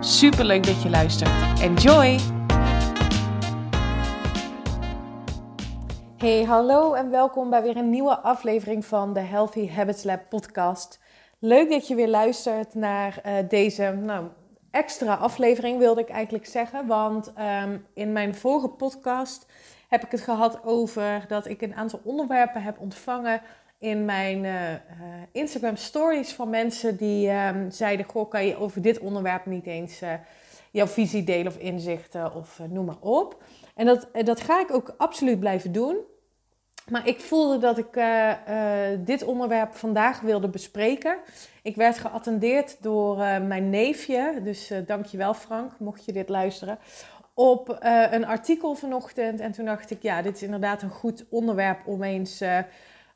Super leuk dat je luistert. Enjoy! Hey, hallo en welkom bij weer een nieuwe aflevering van de Healthy Habits Lab podcast. Leuk dat je weer luistert naar uh, deze nou, extra aflevering, wilde ik eigenlijk zeggen. Want um, in mijn vorige podcast heb ik het gehad over dat ik een aantal onderwerpen heb ontvangen in mijn uh, Instagram stories van mensen die um, zeiden: Goh, kan je over dit onderwerp niet eens uh, jouw visie delen of inzichten of noem maar op. En dat, dat ga ik ook absoluut blijven doen. Maar ik voelde dat ik dit onderwerp vandaag wilde bespreken. Ik werd geattendeerd door mijn neefje, dus dankjewel Frank, mocht je dit luisteren op een artikel vanochtend. En toen dacht ik, ja, dit is inderdaad een goed onderwerp om eens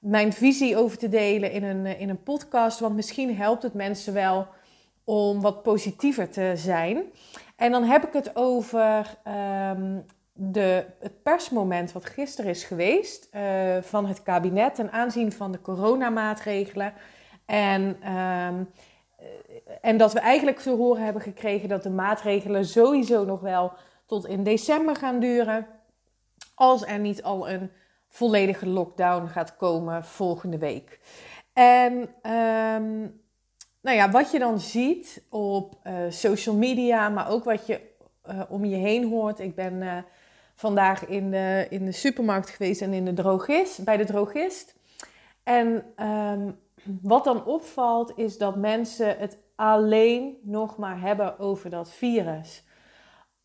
mijn visie over te delen in een, uh, in een podcast. Want misschien helpt het mensen wel om wat positiever te zijn. En dan heb ik het over um, de, het persmoment wat gisteren is geweest van het kabinet ten aanzien van de coronamaatregelen. En, um, en dat we eigenlijk te horen hebben gekregen dat de maatregelen sowieso nog wel tot in december gaan duren. Als er niet al een volledige lockdown gaat komen volgende week. En um, nou ja, wat je dan ziet op uh, social media, maar ook wat je uh, om je heen hoort. Ik ben uh, vandaag in de, in de supermarkt geweest en in de drogist, bij de drogist. En um, wat dan opvalt is dat mensen het alleen nog maar hebben over dat virus.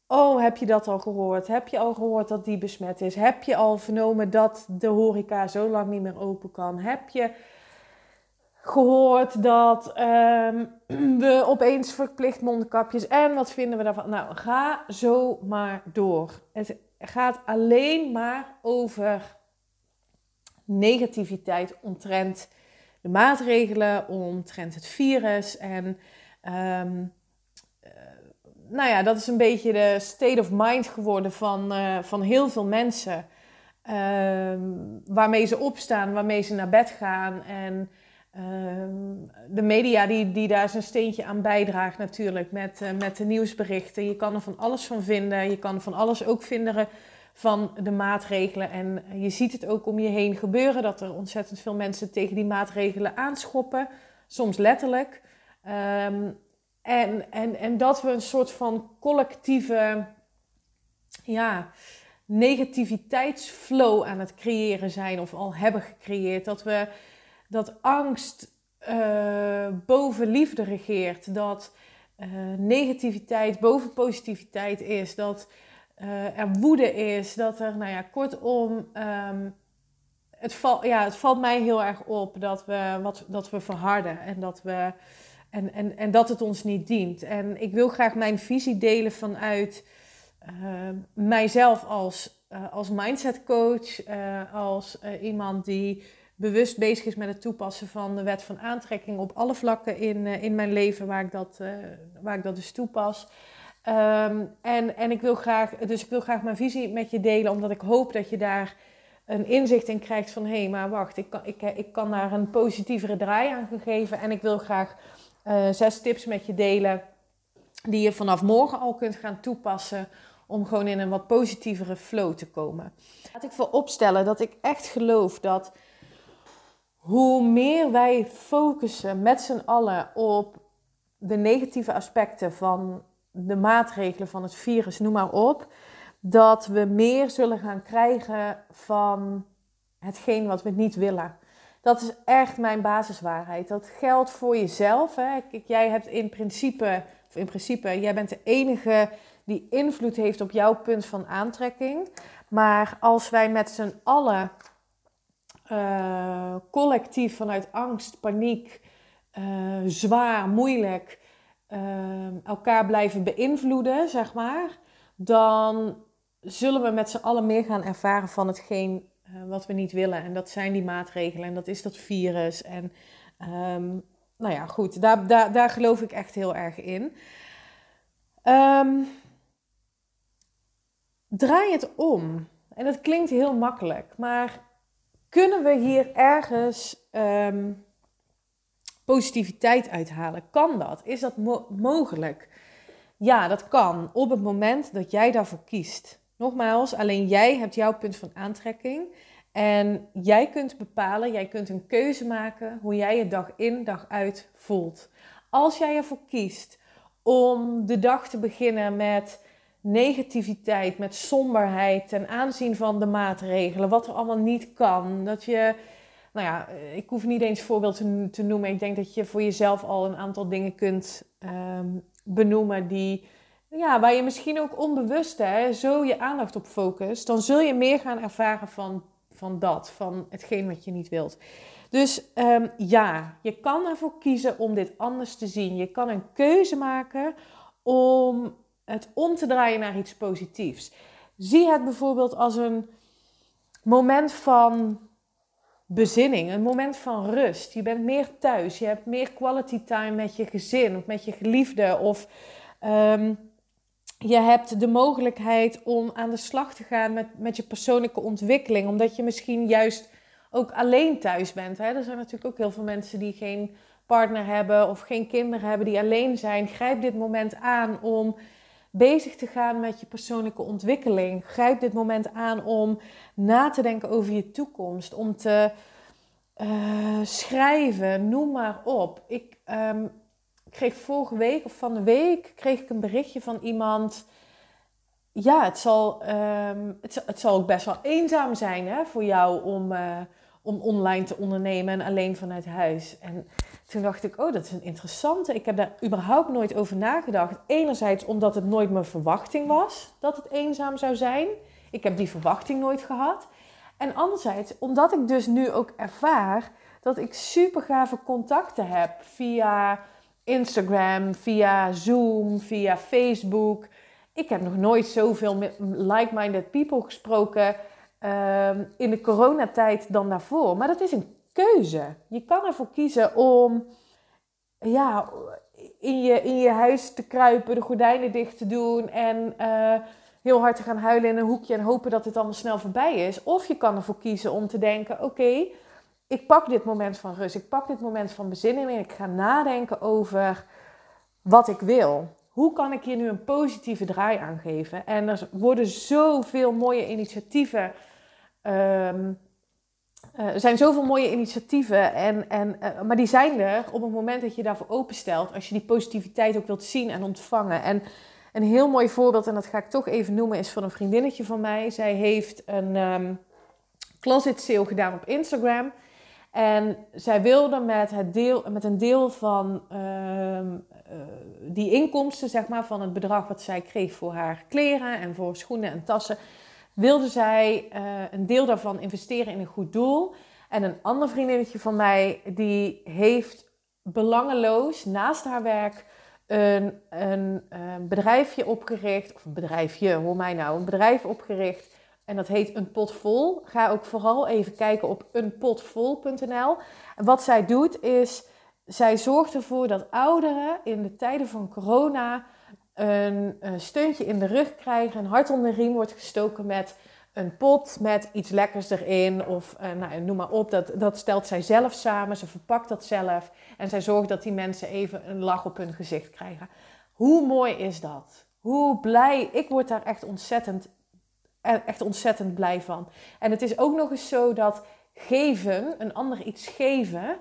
Oh, heb je dat al gehoord? Heb je al gehoord dat die besmet is? Heb je al vernomen dat de horeca zo lang niet meer open kan? Heb je gehoord dat um, we opeens verplicht mondkapjes en wat vinden we daarvan? Nou, ga zo maar door. Het gaat alleen maar over negativiteit omtrent de maatregelen, omtrent het virus en um, nou ja, dat is een beetje de state of mind geworden van, uh, van heel veel mensen. Uh, waarmee ze opstaan, waarmee ze naar bed gaan. En uh, de media die, die daar zijn steentje aan bijdraagt natuurlijk met, uh, met de nieuwsberichten. Je kan er van alles van vinden. Je kan van alles ook vinden van de maatregelen. En je ziet het ook om je heen gebeuren dat er ontzettend veel mensen tegen die maatregelen aanschoppen. Soms letterlijk. Um, en, en, en dat we een soort van collectieve ja, negativiteitsflow aan het creëren zijn of al hebben gecreëerd. Dat, we, dat angst uh, boven liefde regeert. Dat uh, negativiteit boven positiviteit is. Dat uh, er woede is. Dat er, nou ja, kortom. Um, het, ja, het valt mij heel erg op dat we, wat, dat we verharden en dat we en, en, en dat het ons niet dient. En ik wil graag mijn visie delen vanuit uh, mijzelf als, uh, als mindset coach, uh, als iemand die bewust bezig is met het toepassen van de wet van aantrekking op alle vlakken in, in mijn leven waar ik dat, waar ik dat dus toepas. Um, en, en ik wil graag, dus ik wil graag mijn visie met je delen, omdat ik hoop dat je daar een inzicht in krijgt van hé, hey, maar wacht, ik kan, ik, ik kan daar een positievere draai aan geven en ik wil graag uh, zes tips met je delen die je vanaf morgen al kunt gaan toepassen om gewoon in een wat positievere flow te komen. Laat ik vooropstellen dat ik echt geloof dat hoe meer wij focussen met z'n allen op de negatieve aspecten van de maatregelen van het virus, noem maar op, dat we meer zullen gaan krijgen van hetgeen wat we niet willen. Dat is echt mijn basiswaarheid. Dat geldt voor jezelf. Hè. Jij hebt in principe, of in principe, jij bent de enige die invloed heeft op jouw punt van aantrekking. Maar als wij met z'n allen uh, collectief vanuit angst, paniek, uh, zwaar, moeilijk uh, elkaar blijven beïnvloeden, zeg maar. dan zullen we met z'n allen meer gaan ervaren van hetgeen wat we niet willen. En dat zijn die maatregelen en dat is dat virus. En ehm, nou ja, goed, daar, daar, daar geloof ik echt heel erg in. Um, draai het om. En dat klinkt heel makkelijk, maar kunnen we hier ergens um, positiviteit uithalen? Kan dat? Is dat mo mogelijk? Ja, dat kan op het moment dat jij daarvoor kiest. Nogmaals, alleen jij hebt jouw punt van aantrekking. En jij kunt bepalen, jij kunt een keuze maken hoe jij je dag in, dag uit voelt. Als jij ervoor kiest om de dag te beginnen met negativiteit, met somberheid ten aanzien van de maatregelen, wat er allemaal niet kan. Dat je, nou ja, ik hoef niet eens voorbeeld te, noemen. Ik denk dat je voor jezelf al een aantal dingen kunt ehm, benoemen die, ja, waar je misschien ook onbewust hè, zo je aandacht op focust. Dan zul je meer gaan ervaren van, van dat, van hetgeen wat je niet wilt. Dus um, ja, je kan ervoor kiezen om dit anders te zien. Je kan een keuze maken om het om te draaien naar iets positiefs. Zie het bijvoorbeeld als een moment van bezinning, een moment van rust. Je bent meer thuis, je hebt meer quality time met je gezin of met je geliefde. Of um, je hebt de mogelijkheid om aan de slag te gaan met, met je persoonlijke ontwikkeling, omdat je misschien juist ook alleen thuis bent. Hè? Er zijn natuurlijk ook heel veel mensen die geen partner hebben of geen kinderen hebben, die alleen zijn. Grijp dit moment aan om bezig te gaan met je persoonlijke ontwikkeling. Grijp dit moment aan om na te denken over je toekomst, om te uh, schrijven, noem maar op. Ik um, kreeg vorige week of van de week kreeg ik een berichtje van iemand. Ja, het zal, um, het, het, zal ook best wel eenzaam zijn hè, voor jou om, uh, om online te ondernemen en alleen vanuit huis. En toen dacht ik, oh, dat is een interessante. Ik heb daar überhaupt nooit over nagedacht. Enerzijds omdat het nooit mijn verwachting was dat het eenzaam zou zijn. Ik heb die verwachting nooit gehad. En anderzijds omdat ik dus nu ook ervaar dat ik super gave contacten heb via Instagram, via Zoom, via Facebook. Ik heb nog nooit zoveel like-minded people gesproken uh, in de coronatijd dan daarvoor. Maar dat is een keuze. Je kan ervoor kiezen om ja, in, je, in je huis te kruipen, de gordijnen dicht te doen en uh, heel hard te gaan huilen in een hoekje en hopen dat het allemaal snel voorbij is. Of je kan ervoor kiezen om te denken: oké, ik pak dit moment van rust, ik pak dit moment van bezinning en ik ga nadenken over wat ik wil. Hoe kan ik hier nu een positieve draai aan geven? En er worden zoveel mooie initiatieven um, uh, er zijn zoveel mooie initiatieven, en, en, uh, maar die zijn er op het moment dat je daarvoor openstelt, als je die positiviteit ook wilt zien en ontvangen. En een heel mooi voorbeeld, en dat ga ik toch even noemen, is van een vriendinnetje van mij. Zij heeft een um, closet sale gedaan op Instagram. En zij wilde met, het deel, met een deel van uh, die inkomsten, zeg maar, van het bedrag wat zij kreeg voor haar kleren en voor schoenen en tassen, wilde zij uh, een deel daarvan investeren in een goed doel. En een ander vriendinnetje van mij, die heeft belangeloos naast haar werk een, een, een bedrijfje opgericht. Of een bedrijfje, hoor mij nou, een bedrijf opgericht. En dat heet Een Pot Vol. Ga ook vooral even kijken op eenpotvol.nl. En wat zij doet is, zij zorgt ervoor dat ouderen in de tijden van corona een, steuntje in de rug krijgen, een hart onder de riem wordt gestoken met een pot met iets lekkers erin of uh, nou, noem maar op. Dat, dat stelt zij zelf samen, ze verpakt dat zelf en zij zorgt dat die mensen even een lach op hun gezicht krijgen. Hoe mooi is dat? Hoe blij, ik word daar echt ontzettend, echt ontzettend blij van. En het is ook nog eens zo dat geven, een ander iets geven,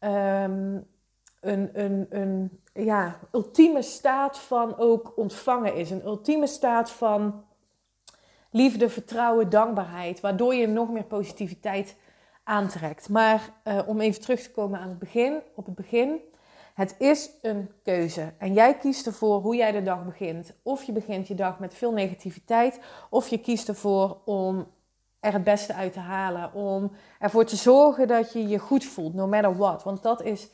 um, een, een, een ja, ultieme staat van ook ontvangen is. Een ultieme staat van liefde, vertrouwen, dankbaarheid. Waardoor je nog meer positiviteit aantrekt. Maar uh, om even terug te komen aan het begin, op het begin. Het is een keuze. En jij kiest ervoor hoe jij de dag begint. Of je begint je dag met veel negativiteit. Of je kiest ervoor om er het beste uit te halen. Om ervoor te zorgen dat je je goed voelt, no matter what. Want dat is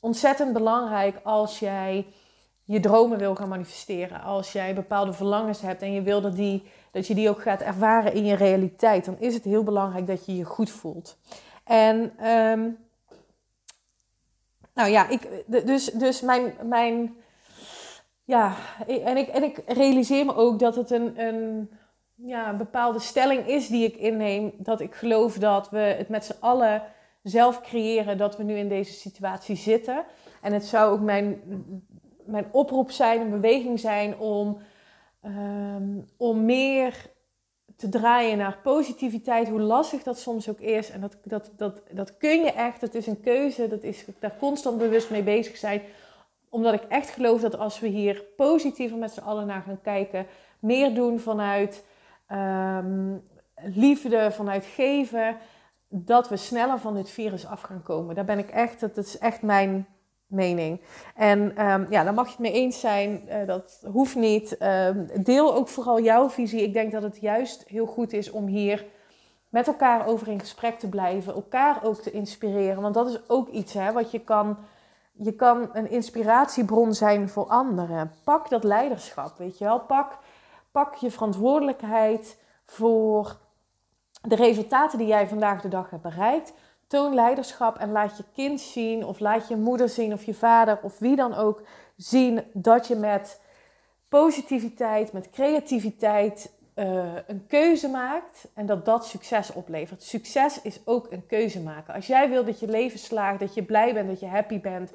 ontzettend belangrijk als jij je dromen wil gaan manifesteren, als jij bepaalde verlangens hebt en je wil dat, die, dat je die ook gaat ervaren in je realiteit, dan is het heel belangrijk dat je je goed voelt. En um, nou ja, ik, dus, dus mijn, mijn ja, en ik, en ik realiseer me ook dat het een, een ja, bepaalde stelling is die ik inneem. Dat ik geloof dat we het met z'n allen zelf creëren dat we nu in deze situatie zitten. En het zou ook mijn, mijn oproep zijn, een beweging zijn om, um, om meer te draaien naar positiviteit, hoe lastig dat soms ook is. En dat, dat, dat, dat kun je echt, dat is een keuze, dat is daar constant bewust mee bezig zijn. Omdat ik echt geloof dat als we hier positiever met z'n allen naar gaan kijken, meer doen vanuit um, liefde, vanuit geven, dat we sneller van dit virus af gaan komen. Daar ben ik echt, dat is echt mijn mening. En um, ja, daar mag je het mee eens zijn. Uh, dat hoeft niet. Um, deel ook vooral jouw visie. Ik denk dat het juist heel goed is om hier met elkaar over in gesprek te blijven. Elkaar ook te inspireren. Want dat is ook iets hè, wat je kan. Je kan een inspiratiebron zijn voor anderen. Pak dat leiderschap, weet je wel. Pak, pak je verantwoordelijkheid voor de resultaten die jij vandaag de dag hebt bereikt. Toon leiderschap en laat je kind zien, of laat je moeder zien, of je vader, of wie dan ook zien dat je met positiviteit, met creativiteit uh, een keuze maakt en dat dat succes oplevert. Succes is ook een keuze maken. Als jij wil dat je leven slaagt, dat je blij bent, dat je happy bent,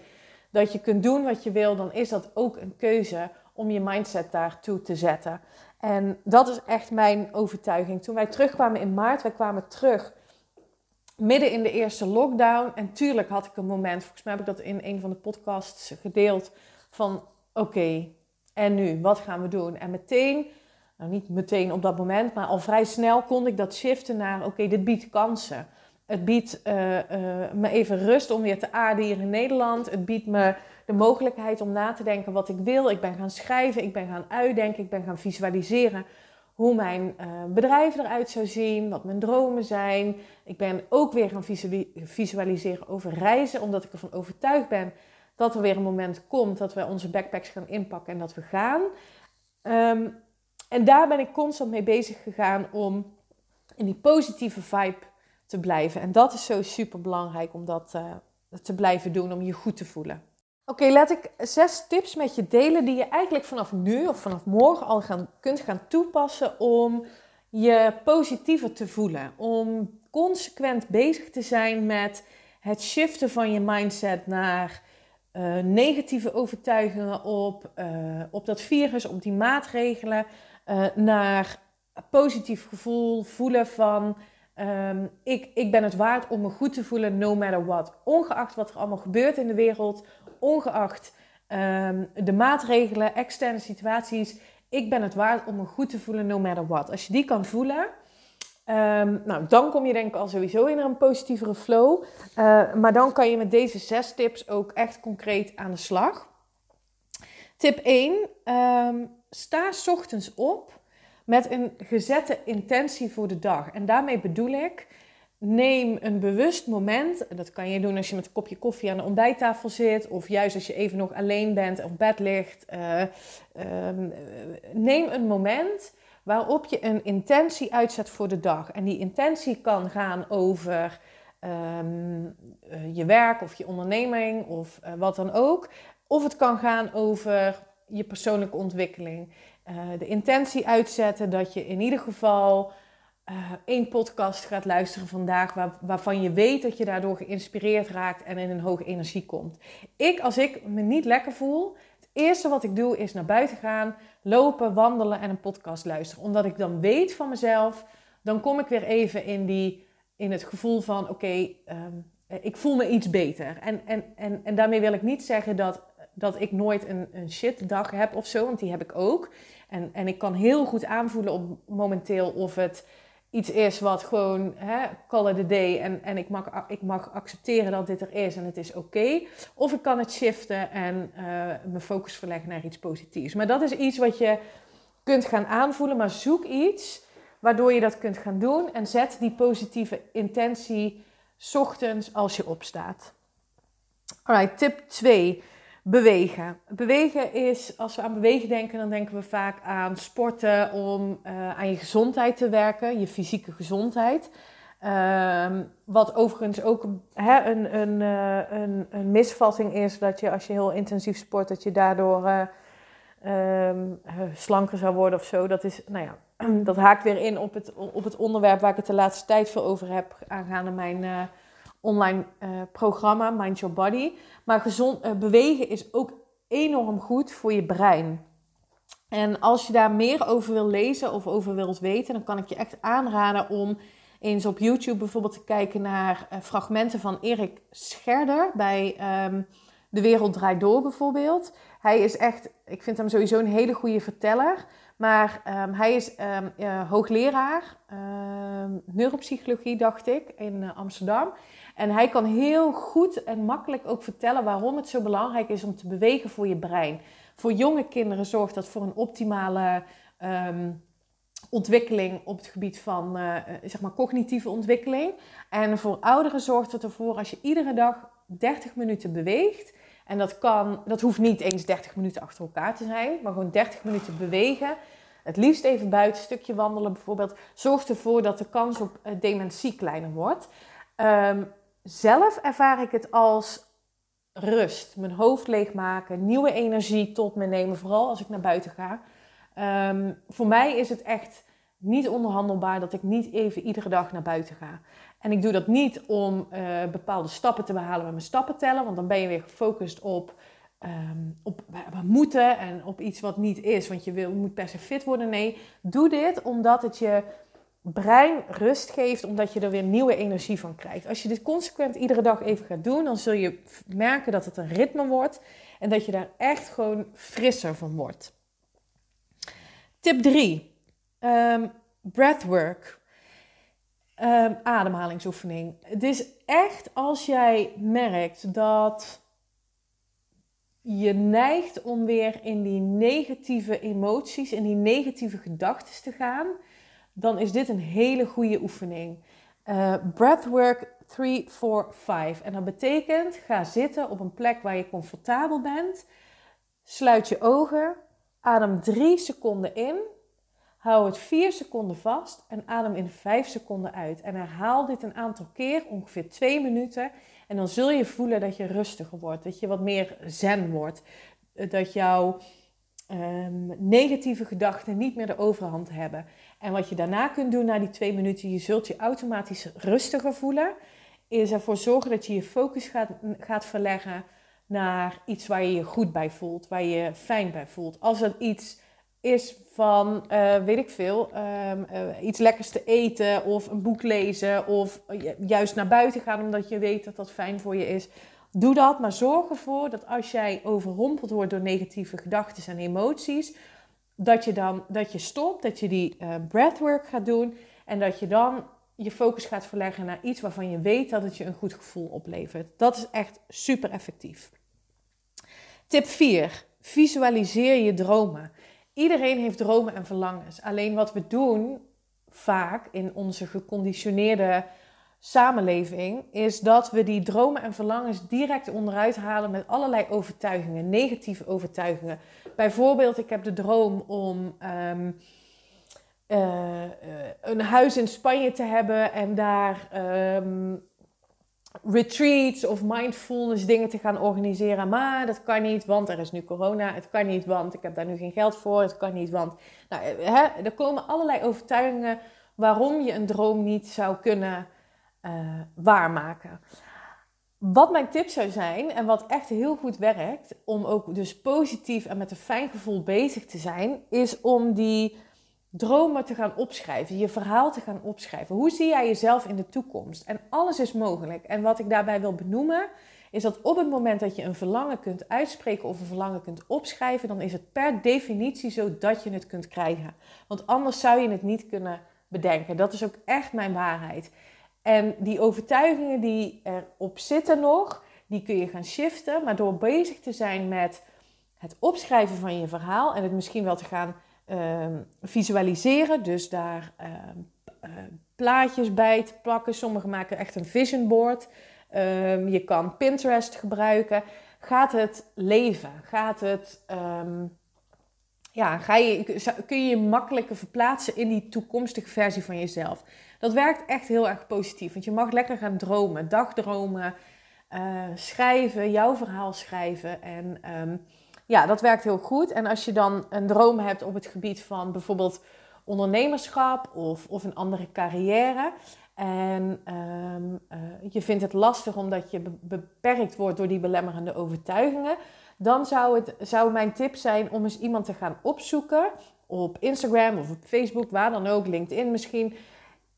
dat je kunt doen wat je wil, dan is dat ook een keuze om je mindset daartoe te zetten. En dat is echt mijn overtuiging. Toen wij terugkwamen in maart, wij kwamen terug midden in de eerste lockdown. En tuurlijk had ik een moment, volgens mij heb ik dat in een van de podcasts gedeeld, van oké, en nu, wat gaan we doen? En meteen, nou niet meteen op dat moment, maar al vrij snel kon ik dat shiften naar oké, dit biedt kansen. Het biedt uh, uh, me even rust om weer te aarden hier in Nederland. Het biedt me de mogelijkheid om na te denken wat ik wil. Ik ben gaan schrijven, ik ben gaan uitdenken, ik ben gaan visualiseren hoe mijn uh, bedrijf eruit zou zien, wat mijn dromen zijn. Ik ben ook weer gaan visualiseren over reizen, omdat ik ervan overtuigd ben dat er weer een moment komt dat we onze backpacks gaan inpakken en dat we gaan. Um, en daar ben ik constant mee bezig gegaan om in die positieve vibe te blijven. En dat is zo super belangrijk om dat uh, te blijven doen, om je goed te voelen. Oké, laat ik zes tips met je delen die je eigenlijk vanaf nu of vanaf morgen al gaan, kunt gaan toepassen om je positiever te voelen. Om consequent bezig te zijn met het shiften van je mindset naar uh, negatieve overtuigingen op, uh, op dat virus, op die maatregelen, uh, naar positief gevoel, voelen van um, ik, ik ben het waard om me goed te voelen, no matter what. Ongeacht wat er allemaal gebeurt in de wereld, ongeacht um, de maatregelen, externe situaties. Ik ben het waard om me goed te voelen, no matter what. Als je die kan voelen, um, nou, dan kom je denk ik al sowieso in een positievere flow. Uh, maar dan kan je met deze zes tips ook echt concreet aan de slag. Tip 1. Um, ehm, sta ochtends op met een gezette intentie voor de dag. En daarmee bedoel ik neem een bewust moment. Dat kan je doen als je met een kopje koffie aan de ontbijttafel zit. Of juist als je even nog alleen bent of bed ligt. Uh, uh, neem een moment waarop je een intentie uitzet voor de dag. En die intentie kan gaan over um, uh, je werk of je onderneming of eh, wat dan ook. Of het kan gaan over je persoonlijke ontwikkeling. Eh, de intentie uitzetten dat je in ieder geval uh, één podcast gaat luisteren vandaag waar, waarvan je weet dat je daardoor geïnspireerd raakt en in een hoge energie komt. Ik, als ik me niet lekker voel, het eerste wat ik doe is naar buiten gaan, lopen, wandelen en een podcast luisteren. Omdat ik dan weet van mezelf, dan kom ik weer even in, die, in het gevoel van oké, um, ik voel me iets beter. En, en, en, en daarmee wil ik niet zeggen dat, dat ik nooit een, een shit dag heb of zo, want die heb ik ook. En, en ik kan heel goed aanvoelen op momenteel of het iets is wat gewoon, hè, call it a day en, en ik, mag, ik mag accepteren dat dit er is en het is oké. Of ik kan het shiften en uh, mijn focus verleggen naar iets positiefs. Maar dat is iets wat je kunt gaan aanvoelen, maar zoek iets waardoor je dat kunt gaan doen en zet die positieve intentie ochtends als je opstaat. Alright, tip 2. Bewegen. Bewegen is, als we aan bewegen denken, dan denken we vaak aan sporten om uh, aan je gezondheid te werken, je fysieke gezondheid. Um, wat overigens ook hè, een, een, uh, een, een, misvatting is, dat je als je heel intensief sport, dat je daardoor uh, um, slanker zou worden of zo. Dat, is, nou ja, dat haakt weer in op het, op het onderwerp waar ik het de laatste tijd veel over heb, aangaande mijn online programma Mind Your Body. Maar gezond, bewegen is ook enorm goed voor je brein. En als je daar meer over wil lezen of over wilt weten, dan kan ik je echt aanraden om eens op YouTube bijvoorbeeld te kijken naar uh, fragmenten van Erik Scherder bij um, De Wereld Draait Door bijvoorbeeld. Hij is echt, ik vind hem sowieso een hele goede verteller. Maar um, hij is uh, hoogleraar neuropsychologie, dacht ik, in Amsterdam. En hij kan heel goed en makkelijk ook vertellen waarom het zo belangrijk is om te bewegen voor je brein. Voor jonge kinderen zorgt dat voor een optimale ontwikkeling op het gebied van uh, zeg maar cognitieve ontwikkeling. En voor ouderen zorgt het ervoor als je iedere dag 30 minuten beweegt. En dat, kan, dat hoeft niet eens 30 minuten achter elkaar te zijn, maar gewoon 30 minuten bewegen. Het liefst even buiten, een stukje wandelen bijvoorbeeld. Zorgt ervoor dat de kans op uh, dementie kleiner wordt. Um, zelf ervaar ik het als rust. Mijn hoofd leegmaken, nieuwe energie tot me nemen, vooral als ik naar buiten ga. Um, voor mij is het echt niet onderhandelbaar dat ik niet even iedere dag naar buiten ga. En ik doe dat niet om uh, bepaalde stappen te behalen met mijn stappen tellen, want dan ben je weer gefocust op, um, op moeten en op iets wat niet is, want je wil, moet per se fit worden. Nee, doe dit omdat het je brein rust geeft, omdat je er weer nieuwe energie van krijgt. Als je dit consequent iedere dag even gaat doen, dan zul je merken dat het een ritme wordt en dat je daar echt gewoon frisser van wordt. Tip 3. Um, ehm, breathwork. Um, ademhalingsoefening. Het is echt als jij merkt dat je neigt om weer in die negatieve emoties, in die negatieve gedachten te gaan, dan is dit een hele goede oefening. Uh, breathwork 3, 4, 5. En dat betekent, ga zitten op een plek waar je comfortabel bent. Sluit je ogen. Adem 3 seconden in. Hou het 4 seconden vast en adem in 5 seconden uit. En herhaal dit een aantal keer, ongeveer 2 minuten. En dan zul je voelen dat je rustiger wordt, dat je wat meer zen wordt. Dat jouw um, negatieve gedachten niet meer de overhand hebben. En wat je daarna kunt doen na die 2 minuten, je zult je automatisch rustiger voelen. Is ervoor zorgen dat je je focus gaat, gaat verleggen naar iets waar je je goed bij voelt, waar je je fijn bij voelt. Als dat iets is van, uh, weet ik veel, um, uh, iets lekkers te eten of een boek lezen of juist naar buiten gaan omdat je weet dat dat fijn voor je is. Doe dat, maar zorg ervoor dat als jij overrompeld wordt door negatieve gedachten en emoties, dat je dan dat je stopt, dat je die uh, breathwork gaat doen en dat je dan je focus gaat verleggen naar iets waarvan je weet dat het je een goed gevoel oplevert. Dat is echt super effectief. Tip 4. Visualiseer je dromen. Iedereen heeft dromen en verlangens. Alleen wat we doen vaak in onze geconditioneerde samenleving is dat we die dromen en verlangens direct onderuit halen met allerlei overtuigingen, negatieve overtuigingen. Bijvoorbeeld, ik heb de droom om um, uh, een huis in Spanje te hebben en daar um, retreats of mindfulness dingen te gaan organiseren. Maar dat kan niet, want er is nu corona. Het kan niet, want ik heb daar nu geen geld voor. Het kan niet, want... Nou, hè, er komen allerlei overtuigingen waarom je een droom niet zou kunnen uh, waarmaken. Wat mijn tip zou zijn, en wat echt heel goed werkt, om ook dus positief en met een fijn gevoel bezig te zijn, is om die dromen te gaan opschrijven, je verhaal te gaan opschrijven. Hoe zie jij jezelf in de toekomst? En alles is mogelijk. En wat ik daarbij wil benoemen, is dat op het moment dat je een verlangen kunt uitspreken of een verlangen kunt opschrijven, dan is het per definitie zo dat je het kunt krijgen. Want anders zou je het niet kunnen bedenken. Dat is ook echt mijn waarheid. En die overtuigingen die erop zitten nog, die kun je gaan shiften. Maar door bezig te zijn met het opschrijven van je verhaal en het misschien wel te gaan Ehm, visualiseren. Dus daar ehm, eh, plaatjes bij te plakken. Sommigen maken echt een vision board. Ehm, je kan Pinterest gebruiken. gaat het leven? Gaat het, ja, ga je, kun je je makkelijker verplaatsen in die toekomstige versie van jezelf? Dat werkt echt heel erg positief, want je mag lekker gaan dromen, dagdromen, uh, schrijven, jouw verhaal schrijven. En ehm, ja, dat werkt heel goed. En als je dan een droom hebt op het gebied van bijvoorbeeld ondernemerschap of, of een andere carrière. En ehm, eh, je vindt het lastig omdat je beperkt wordt door die belemmerende overtuigingen. Dan zou, het, zou mijn tip zijn om eens iemand te gaan opzoeken op Instagram of op Facebook, waar dan ook, LinkedIn misschien,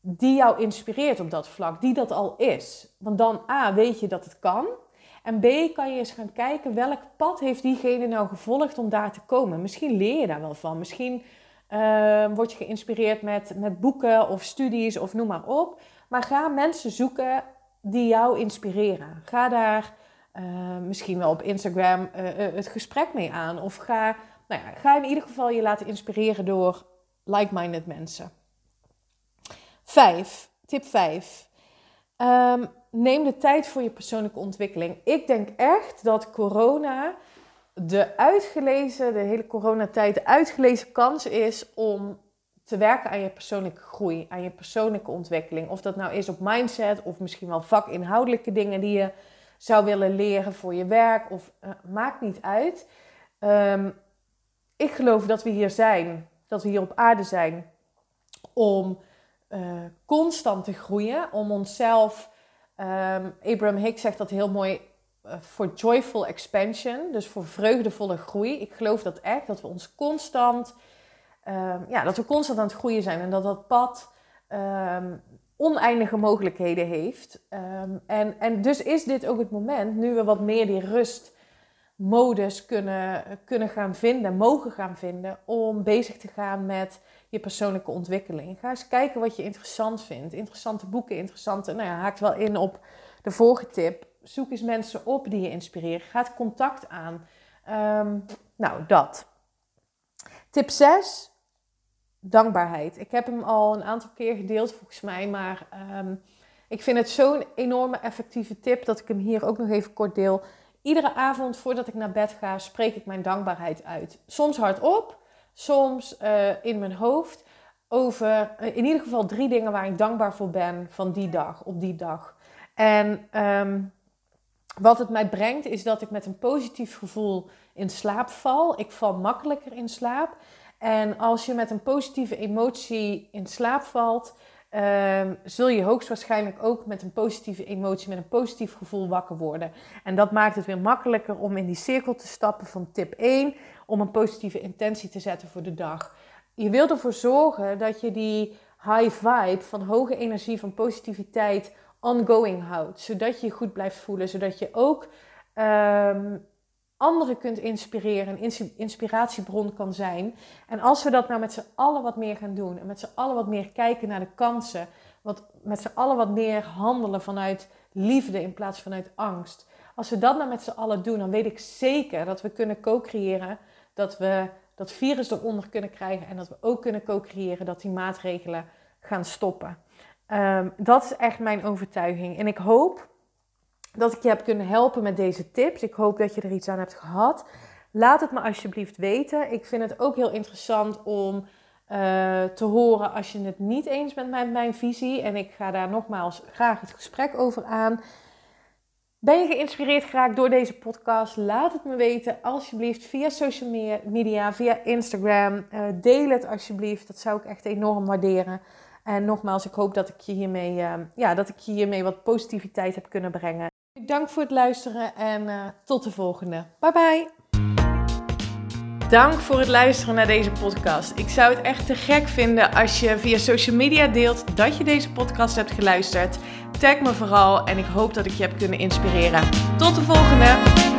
die jou inspireert op dat vlak, die dat al is. Want dan A, weet je dat het kan. En B, kan je eens gaan kijken welk pad heeft diegene nou gevolgd om daar te komen. Misschien leer je daar wel van. Misschien uh, word je geïnspireerd met, met boeken of studies of noem maar op. Maar ga mensen zoeken die jou inspireren. Ga daar uh, misschien wel op Instagram uh, het gesprek mee aan. Of ga, nou ja, ga in ieder geval je laten inspireren door like-minded mensen. Vijf, tip 5. Um, ehm, neem de tijd voor je persoonlijke ontwikkeling. Ik denk echt dat corona de uitgelezen, de hele coronatijd, de uitgelezen kans is om te werken aan je persoonlijke groei, aan je persoonlijke ontwikkeling. Of dat nou is op mindset of misschien wel vakinhoudelijke dingen die je zou willen leren voor je werk. Of uh, maakt niet uit. Um, ik geloof dat we hier zijn, dat we hier op aarde zijn om uh, constant te groeien, om onszelf. Um, Abraham Hicks zegt dat heel mooi eh, voor joyful expansion, dus voor vreugdevolle groei. Ik geloof dat echt, dat we ons constant, um, ja, dat we constant aan het groeien zijn en dat dat pad oneindige mogelijkheden heeft. Um, en, en dus is dit ook het moment, nu we wat meer die rustmodus kunnen, kunnen gaan vinden, mogen gaan vinden, om bezig te gaan met je persoonlijke ontwikkeling. Ga eens kijken wat je interessant vindt. Interessante boeken, interessante, nou ja, haakt wel in op de vorige tip zoek eens mensen op die je inspireren. Ga het contact aan. Um, nou, dat. Tip 6. Dankbaarheid. Ik heb hem al een aantal keer gedeeld volgens mij, maar um, ik vind het zo'n enorme effectieve tip dat ik hem hier ook nog even kort deel. Iedere avond voordat ik naar bed ga, spreek ik mijn dankbaarheid uit. Soms hardop, soms uh, in mijn hoofd. Over uh, in ieder geval drie dingen waar ik dankbaar voor ben van die dag, op die dag. En um, wat het mij brengt is dat ik met een positief gevoel in slaap val. Ik val makkelijker in slaap. En als je met een positieve emotie in slaap valt, uh, zul je hoogstwaarschijnlijk ook met een positieve emotie, met een positief gevoel wakker worden. En dat maakt het weer makkelijker om in die cirkel te stappen van tip 1, om een positieve intentie te zetten voor de dag. Je wilt ervoor zorgen dat je die high vibe van hoge energie, van positiviteit ongoing houdt. Zodat je je goed blijft voelen. Zodat je ook um, anderen kunt inspireren. Een inspiratiebron kan zijn. En als we dat nou met z'n allen wat meer gaan doen. En met z'n allen wat meer kijken naar de kansen. Wat, met z'n allen wat meer handelen vanuit liefde in plaats vanuit angst. Als we dat nou met z'n allen doen, dan weet ik zeker dat we kunnen co-creëren. Dat we dat virus eronder kunnen krijgen. En dat we ook kunnen co-creëren dat die maatregelen gaan stoppen. Um, dat is echt mijn overtuiging. En ik hoop dat ik je heb kunnen helpen met deze tips. Ik hoop dat je er iets aan hebt gehad. Laat het me alsjeblieft weten. Ik vind het ook heel interessant om uh, te horen als je het niet eens bent met mijn visie. En ik ga daar nogmaals graag het gesprek over aan. Ben je geïnspireerd geraakt door deze podcast? Laat het me weten alsjeblieft via social media, via Instagram. Uh, deel het alsjeblieft. Dat zou ik echt enorm waarderen. En nogmaals, ik hoop dat ik je hiermee, uh, ja, dat ik je hiermee wat positiviteit heb kunnen brengen. Dank voor het luisteren en uh, tot de volgende. Bye bye. Dank voor het luisteren naar deze podcast. Ik zou het echt te gek vinden als je via social media deelt dat je deze podcast hebt geluisterd. Tag me vooral en ik hoop dat ik je heb kunnen inspireren. Tot de volgende!